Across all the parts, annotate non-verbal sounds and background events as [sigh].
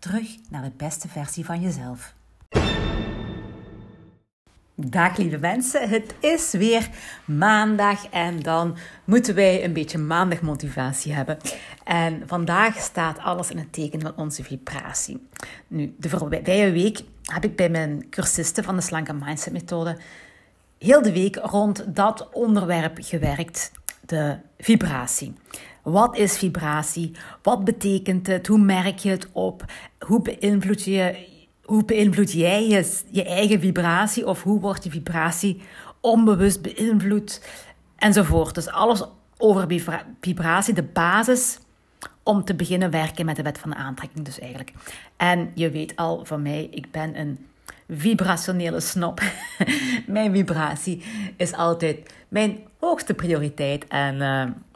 Terug naar de beste versie van jezelf. Dag lieve mensen, het is weer maandag en dan moeten wij een beetje maandagmotivatie hebben. En vandaag staat alles in het teken van onze vibratie. Nu, de voorbije week heb ik bij mijn cursisten van de Slanke Mindset Methode heel de week rond dat onderwerp gewerkt, de vibratie. Wat is vibratie? Wat betekent het? Hoe merk je het op? Hoe beïnvloed je hoe beïnvloed jij je, je eigen vibratie of hoe wordt je vibratie onbewust beïnvloed enzovoort. Dus alles over vibratie, de basis om te beginnen werken met de wet van de aantrekking dus eigenlijk. En je weet al van mij, ik ben een vibrationele snop. [laughs] mijn vibratie is altijd mijn hoogste prioriteit. En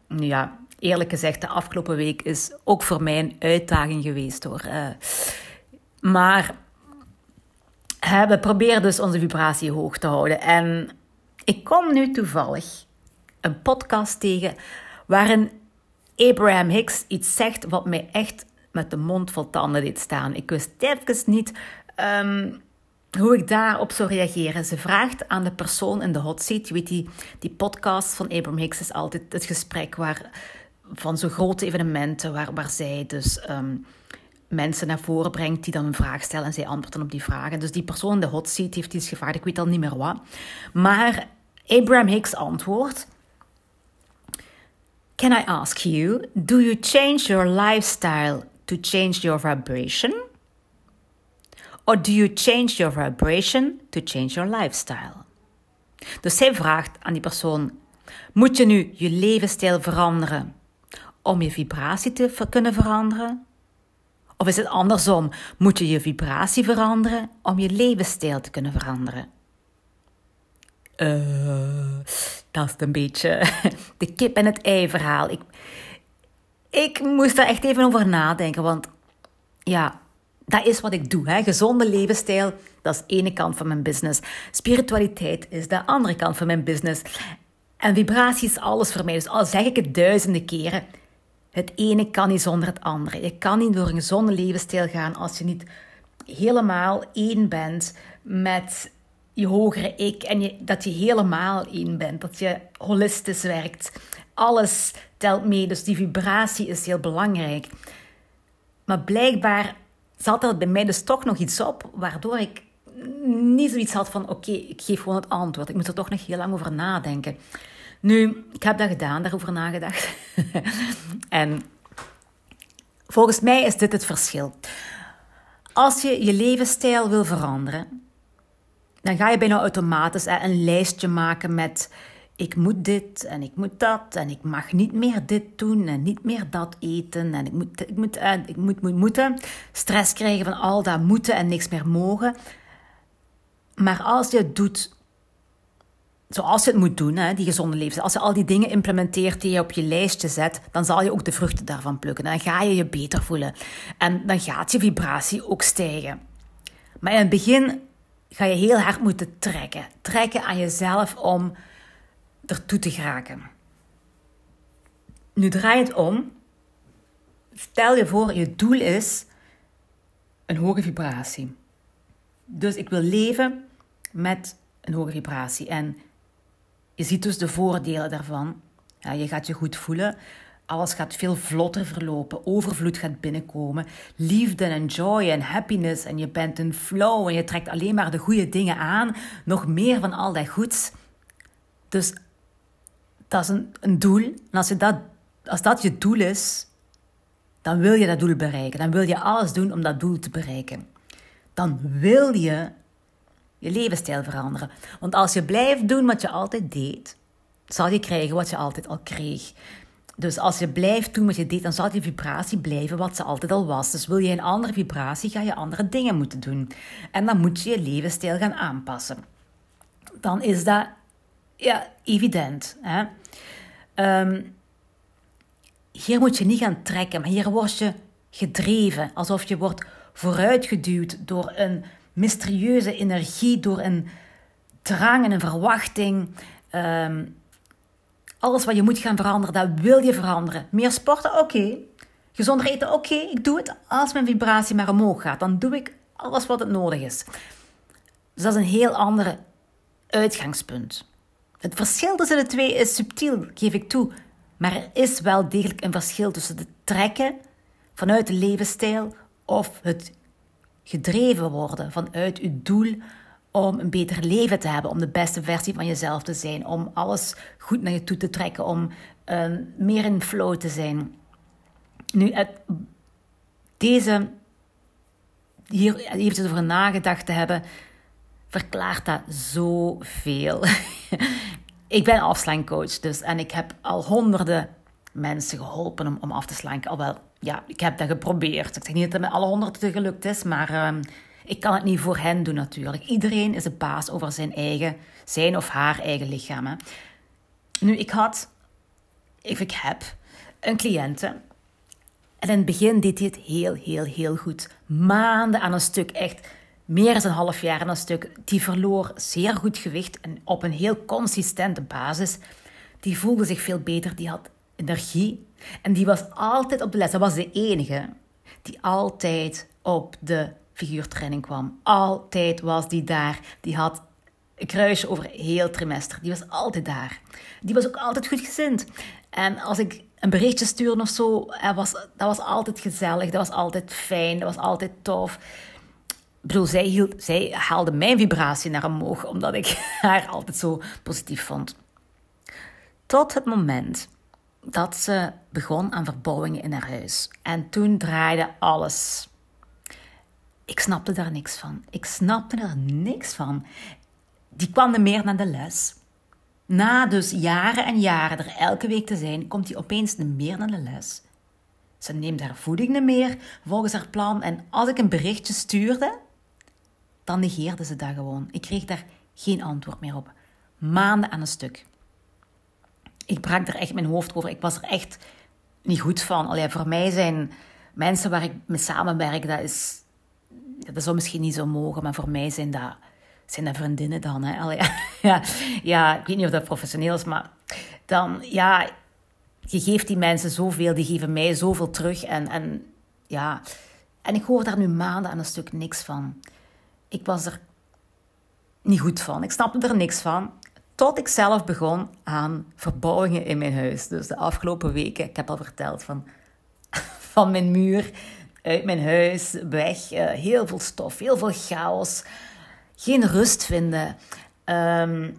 uh, ja, eerlijk gezegd, de afgelopen week is ook voor mij een uitdaging geweest hoor. Uh, maar we proberen dus onze vibratie hoog te houden. En ik kom nu toevallig een podcast tegen waarin Abraham Hicks iets zegt wat mij echt met de mond vol tanden deed staan. Ik wist even niet ehm, hoe ik daarop zou reageren. Ze vraagt aan de persoon in de hot seat. Je weet, die, die podcast van Abraham Hicks is altijd het gesprek waar, van zo'n grote evenementen waar, waar zij dus... Ehm, mensen naar voren brengt die dan een vraag stellen en zij antwoorden op die vragen. Dus die persoon in de hot seat heeft iets gevraagd, ik weet al niet meer wat. Maar Abraham Hicks antwoordt: Can I ask you, do you change your lifestyle to change your vibration? Or do you change your vibration to change your lifestyle? Dus hij vraagt aan die persoon: Moet je nu je levensstijl veranderen om je vibratie te kunnen veranderen? Of is het andersom? Moet je je vibratie veranderen om je levensstijl te kunnen veranderen? Uh, dat is een beetje [laughs] de kip en het ei verhaal. Ik, ik moest daar echt even over nadenken, want ja, dat is wat ik doe. Hè. Gezonde levensstijl, dat is de ene kant van mijn business. Spiritualiteit is de andere kant van mijn business. En vibratie is alles voor mij. Dus al zeg ik het duizenden keren, het ene kan niet zonder het andere. Je kan niet door een gezonde levensstijl gaan als je niet helemaal één bent met je hogere ik en je, dat je helemaal één bent, dat je holistisch werkt. Alles telt mee, dus die vibratie is heel belangrijk. Maar blijkbaar zat er bij mij dus toch nog iets op, waardoor ik niet zoiets had van: oké, ik geef gewoon het antwoord. Ik moet er toch nog heel lang over nadenken. Nu, ik heb dat gedaan, daarover nagedacht. [laughs] en volgens mij is dit het verschil. Als je je levensstijl wil veranderen, dan ga je bijna automatisch een lijstje maken met ik moet dit en ik moet dat en ik mag niet meer dit doen en niet meer dat eten en ik moet, ik moet, eh, ik moet, moet, moeten. Stress krijgen van al dat moeten en niks meer mogen. Maar als je het doet zoals je het moet doen, hè, die gezonde levensstijl. Als je al die dingen implementeert die je op je lijstje zet, dan zal je ook de vruchten daarvan plukken. Dan ga je je beter voelen. En dan gaat je vibratie ook stijgen. Maar in het begin ga je heel hard moeten trekken. Trekken aan jezelf om ertoe te geraken. Nu draai het om. Stel je voor, je doel is een hoge vibratie. Dus ik wil leven met een hoge vibratie. En je ziet dus de voordelen daarvan. Ja, je gaat je goed voelen. Alles gaat veel vlotter verlopen. Overvloed gaat binnenkomen. Liefde en joy en happiness. En je bent in flow en je trekt alleen maar de goede dingen aan. Nog meer van al dat goeds. Dus dat is een, doel. En als, je dat, als dat je doel is, dan wil je dat doel bereiken. Dan wil je alles doen om dat doel te bereiken. Dan wil je je levensstijl veranderen. Want als je blijft doen wat je altijd deed, zal je krijgen wat je altijd al kreeg. Dus als je blijft doen wat je deed, dan zal die vibratie blijven wat ze altijd al was. Dus wil je een andere vibratie, ga je andere dingen moeten doen. En dan moet je je levensstijl gaan aanpassen. Dan is dat ja, evident. Hè? Ehm, hier moet je niet gaan trekken, maar hier word je gedreven. Alsof je wordt vooruitgeduwd door een mysterieuze energie, door een drang en een verwachting. Ehm, alles wat je moet gaan veranderen, dat wil je veranderen. Meer sporten, oké. Gezonder eten, oké. Ik doe het als mijn vibratie maar omhoog gaat. Dan doe ik alles wat het nodig is. Dus dat is een heel ander uitgangspunt. Het verschil tussen de twee is subtiel, geef ik toe. Maar er is wel degelijk een verschil tussen het trekken vanuit de levensstijl of het gedreven worden vanuit je doel om een beter leven te hebben, om de beste versie van jezelf te zijn, om alles goed naar je toe te trekken, om uh, meer in flow te zijn. Nu, het, deze, hier eventjes over nagedacht te hebben, verklaart dat zoveel. [laughs] ik ben afslankcoach dus en ik heb al honderden mensen geholpen om, om af te slanken. Alhoewel, ja, ik heb dat geprobeerd. Ik zeg niet dat het met alle honderden gelukt is, maar uh, ik kan het niet voor hen doen natuurlijk. Iedereen is de baas over zijn eigen, zijn of haar eigen lichaam. Hè. Nu, ik had, ik, ik heb een cliënte. En in het begin deed hij het heel, heel, heel goed. Maanden aan een stuk, echt meer dan een half jaar een stuk. Die verloor zeer goed gewicht en op een heel consistente basis. Die voelde zich veel beter, die had energie. En die was altijd op de les. Dat was de enige die altijd op de figuurtraining kwam. Altijd was die daar. Die had een kruisje over heel trimester. Die was altijd daar. Die was ook altijd goed gezind. En als ik een berichtje stuurde of zo, was, dat was altijd gezellig. Dat was altijd fijn. Dat was altijd tof. Ik bedoel, zij, haalde mijn vibratie naar omhoog, omdat ik [laughs] haar altijd zo positief vond. Tot het moment dat ze begon aan verbouwingen in haar huis. En toen draaide alles. Ik snapte daar niks van. Ik snapte er niks van. Die kwam er meer naar de les. Na dus jaren en jaren er elke week te zijn, komt hij opeens meer naar de les. Ze neemt haar voeding meer volgens haar plan. En als ik een berichtje stuurde, dan negeerde ze dat gewoon. Ik kreeg daar geen antwoord meer op. Maanden aan een stuk. Ik brak er echt mijn hoofd over. Ik was er echt niet goed van. Allee, voor mij zijn mensen waar ik mee samenwerk, dat is dat zou misschien niet zo mogen, maar voor mij zijn dat, zijn dat vriendinnen dan. Hè? Allee, [laughs] ja, ja, ik weet niet of dat professioneel is, maar dan, ja, je geeft die mensen zoveel, die geven mij zoveel terug. En, en ja, en ik hoor daar nu maanden aan een stuk niks van. Ik was er niet goed van. Ik snapte er niks van. Tot ik zelf begon aan verbouwingen in mijn huis. Dus de afgelopen weken, ik heb al verteld van, [laughs] van mijn muur uit mijn huis, weg. Uh, heel veel stof, heel veel chaos. Geen rust vinden. Um,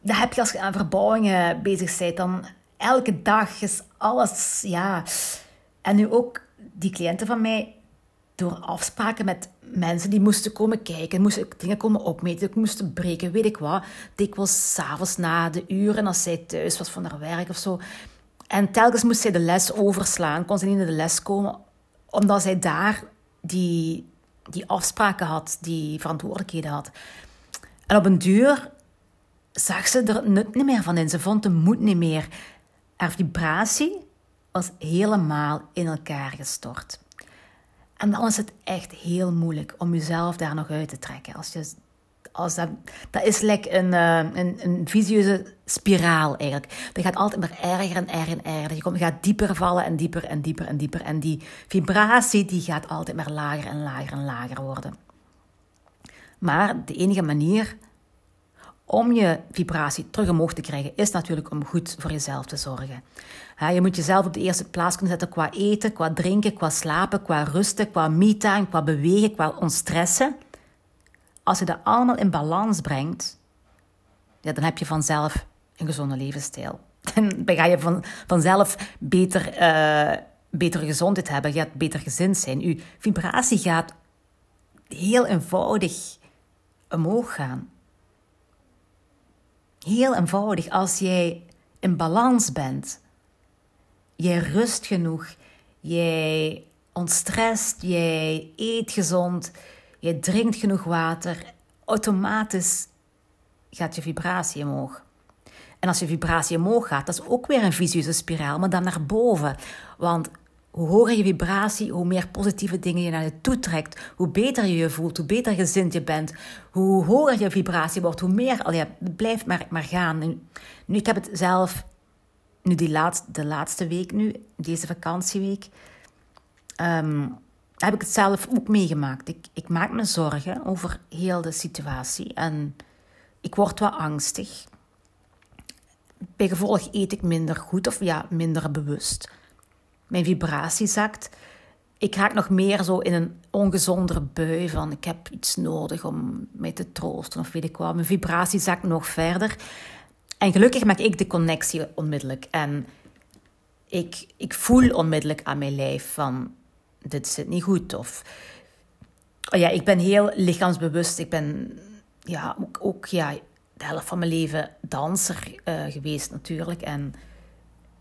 dat heb je als je aan verbouwingen bezig bent. Dan elke dag is alles, ja. En nu ook die cliënten van mij, door afspraken met mensen die moesten komen kijken, moesten dingen komen opmeten, moesten breken, weet ik wat. Dikwijls s'avonds na de uren als zij thuis was van haar werk of zo. En telkens moest zij de les overslaan, kon ze niet naar de les komen omdat zij daar die, die afspraken had, die verantwoordelijkheden had. En op een duur zag ze er nut niet meer van in. Ze vond de moed niet meer. Haar vibratie was helemaal in elkaar gestort. En dan is het echt heel moeilijk om jezelf daar nog uit te trekken. Als je als dat, dat is like een, uh, een, een visieuze spiraal eigenlijk. Dat gaat altijd maar erger en erger en erger. Je, komt, gaat dieper vallen en dieper en dieper en dieper. En die vibratie die gaat altijd maar lager en lager en lager worden. Maar de enige manier om je vibratie terug omhoog te krijgen, is natuurlijk om goed voor jezelf te zorgen. je moet jezelf op de eerste plaats kunnen zetten qua eten, qua drinken, qua slapen, qua rusten, qua me-time, qua bewegen, qua ontstressen. Als je dat allemaal in balans brengt, ja, dan heb je vanzelf een gezonde levensstijl. [laughs] Dan ga je van, vanzelf beter, uh, betere gezondheid hebben, je gaat beter gezind zijn. Je vibratie gaat heel eenvoudig omhoog gaan. Heel eenvoudig, als jij in balans bent jij rust genoeg, jij ontstrest, jij eet gezond, jij drinkt genoeg water, automatisch gaat je vibratie omhoog. En als je vibratie omhoog gaat, dat is ook weer een visueuze spiraal, maar dan naar boven. Want hoe hoger je vibratie, hoe meer positieve dingen je naar je toe trekt. Hoe beter je je voelt, hoe beter gezind je bent. Hoe hoger je vibratie wordt, hoe meer. Al blijft maar, maar gaan. Nu, ik heb het zelf, nu die laatste, de laatste week nu, deze vakantieweek, um, heb ik het zelf ook meegemaakt. Ik, ik maak me zorgen over heel de situatie en ik word wel angstig. Bij gevolg eet ik minder goed of ja, minder bewust. Mijn vibratie zakt. Ik raak nog meer zo in een ongezondere bui van ik heb iets nodig om mij te troosten of weet ik wat. Mijn vibratie zakt nog verder. En gelukkig maak ik de connectie onmiddellijk. En ik, ik voel onmiddellijk aan mijn lijf van dit zit niet goed. Of oh ja, ik ben heel lichaamsbewust. Ik ben ja, ook, ja, de helft van mijn leven danser uh, geweest natuurlijk. En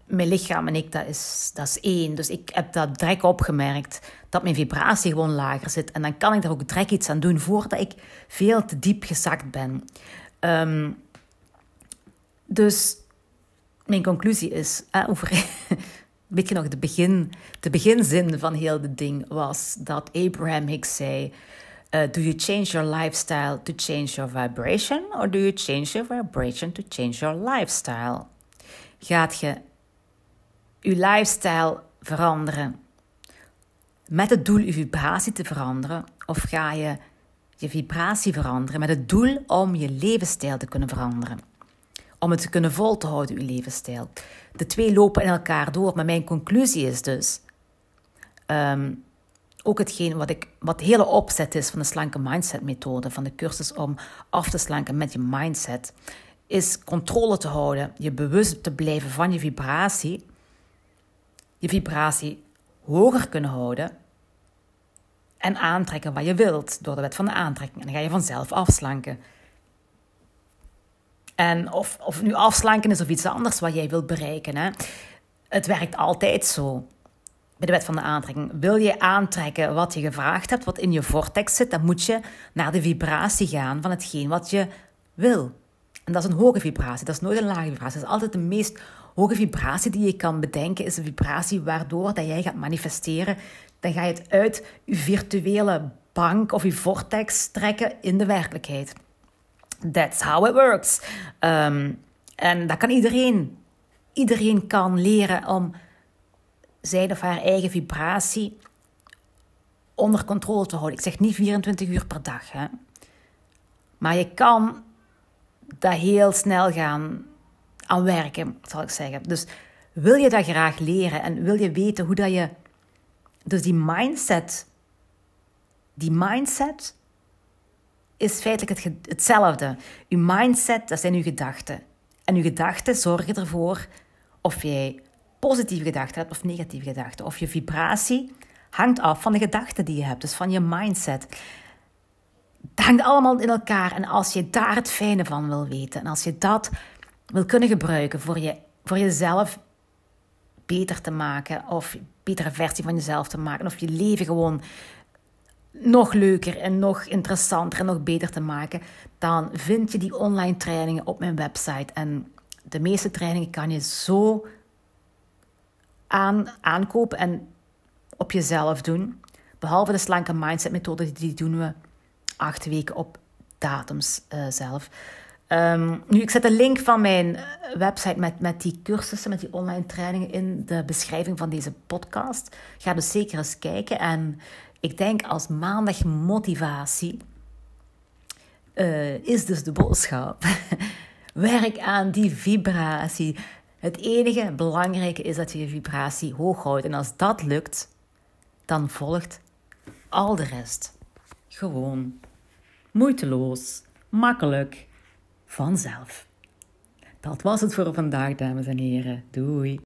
mijn lichaam en ik, dat is, dat is één. Dus ik heb dat direct opgemerkt, dat mijn vibratie gewoon lager zit. En dan kan ik er ook direct iets aan doen, voordat ik veel te diep gezakt ben. Um, dus mijn conclusie is, eh, over, [laughs] weet je nog, de, begin, de beginzin van heel het ding was dat Abraham Hicks zei... Uh, do you change your lifestyle to change your vibration? Or do you change your vibration to change your lifestyle? Gaat je je lifestyle veranderen met het doel je vibratie te veranderen? Of ga je je vibratie veranderen met het doel om je levensstijl te kunnen veranderen? Om het te kunnen vol te houden, je levensstijl. De twee lopen in elkaar door, maar mijn conclusie is dus... Um, ook hetgeen wat, ik, wat hele opzet is van de slanke mindset methode, van de cursus om af te slanken met je mindset, is controle te houden, je bewust te blijven van je vibratie, je vibratie hoger kunnen houden en aantrekken wat je wilt door de wet van de aantrekking. En dan ga je vanzelf afslanken. En of, of nu afslanken is of iets anders wat jij wilt bereiken. Hè? Het werkt altijd zo. Bij de wet van de aantrekking. Wil je aantrekken wat je gevraagd hebt, wat in je vortex zit, dan moet je naar de vibratie gaan van hetgeen wat je wil. En dat is een hoge vibratie, dat is nooit een lage vibratie. Dat is altijd de meest hoge vibratie die je kan bedenken, is een vibratie waardoor dat jij gaat manifesteren. Dan ga je het uit je virtuele bank of je vortex trekken in de werkelijkheid. That's how it works. Ehm, en dat kan iedereen. Iedereen kan leren om zijn of haar eigen vibratie onder controle te houden. Ik zeg niet 24 uur per dag. Hè. Maar je kan dat heel snel gaan aan werken, zal ik zeggen. Dus wil je dat graag leren en wil je weten hoe dat je. Dus die mindset. Die mindset is feitelijk het, hetzelfde. Uw mindset, dat zijn uw gedachten. En uw gedachten zorgen ervoor of jij positieve gedachten hebt of negatieve gedachten. Of je vibratie hangt af van de gedachten die je hebt, dus van je mindset. Het hangt allemaal in elkaar. En als je daar het fijne van wil weten en als je dat wil kunnen gebruiken voor, je, voor jezelf beter te maken of een betere versie van jezelf te maken of je leven gewoon nog leuker en nog interessanter en nog beter te maken, dan vind je die online trainingen op mijn website. En de meeste trainingen kan je zo aan, aankopen en op jezelf doen. Behalve de slanke mindset methode, die doen we acht weken op datums uh, zelf. Um, nu, ik zet de link van mijn website met, met die cursussen, met die online trainingen in de beschrijving van deze podcast. Ga dus zeker eens kijken. En ik denk als maandag motivatie uh, is dus de boodschap. [laughs] Werk aan die vibratie. Het enige belangrijke is dat je je vibratie hoog houdt. En als dat lukt, dan volgt al de rest. Gewoon. Moeiteloos. Makkelijk. Vanzelf. Dat was het voor vandaag, dames en heren. Doei.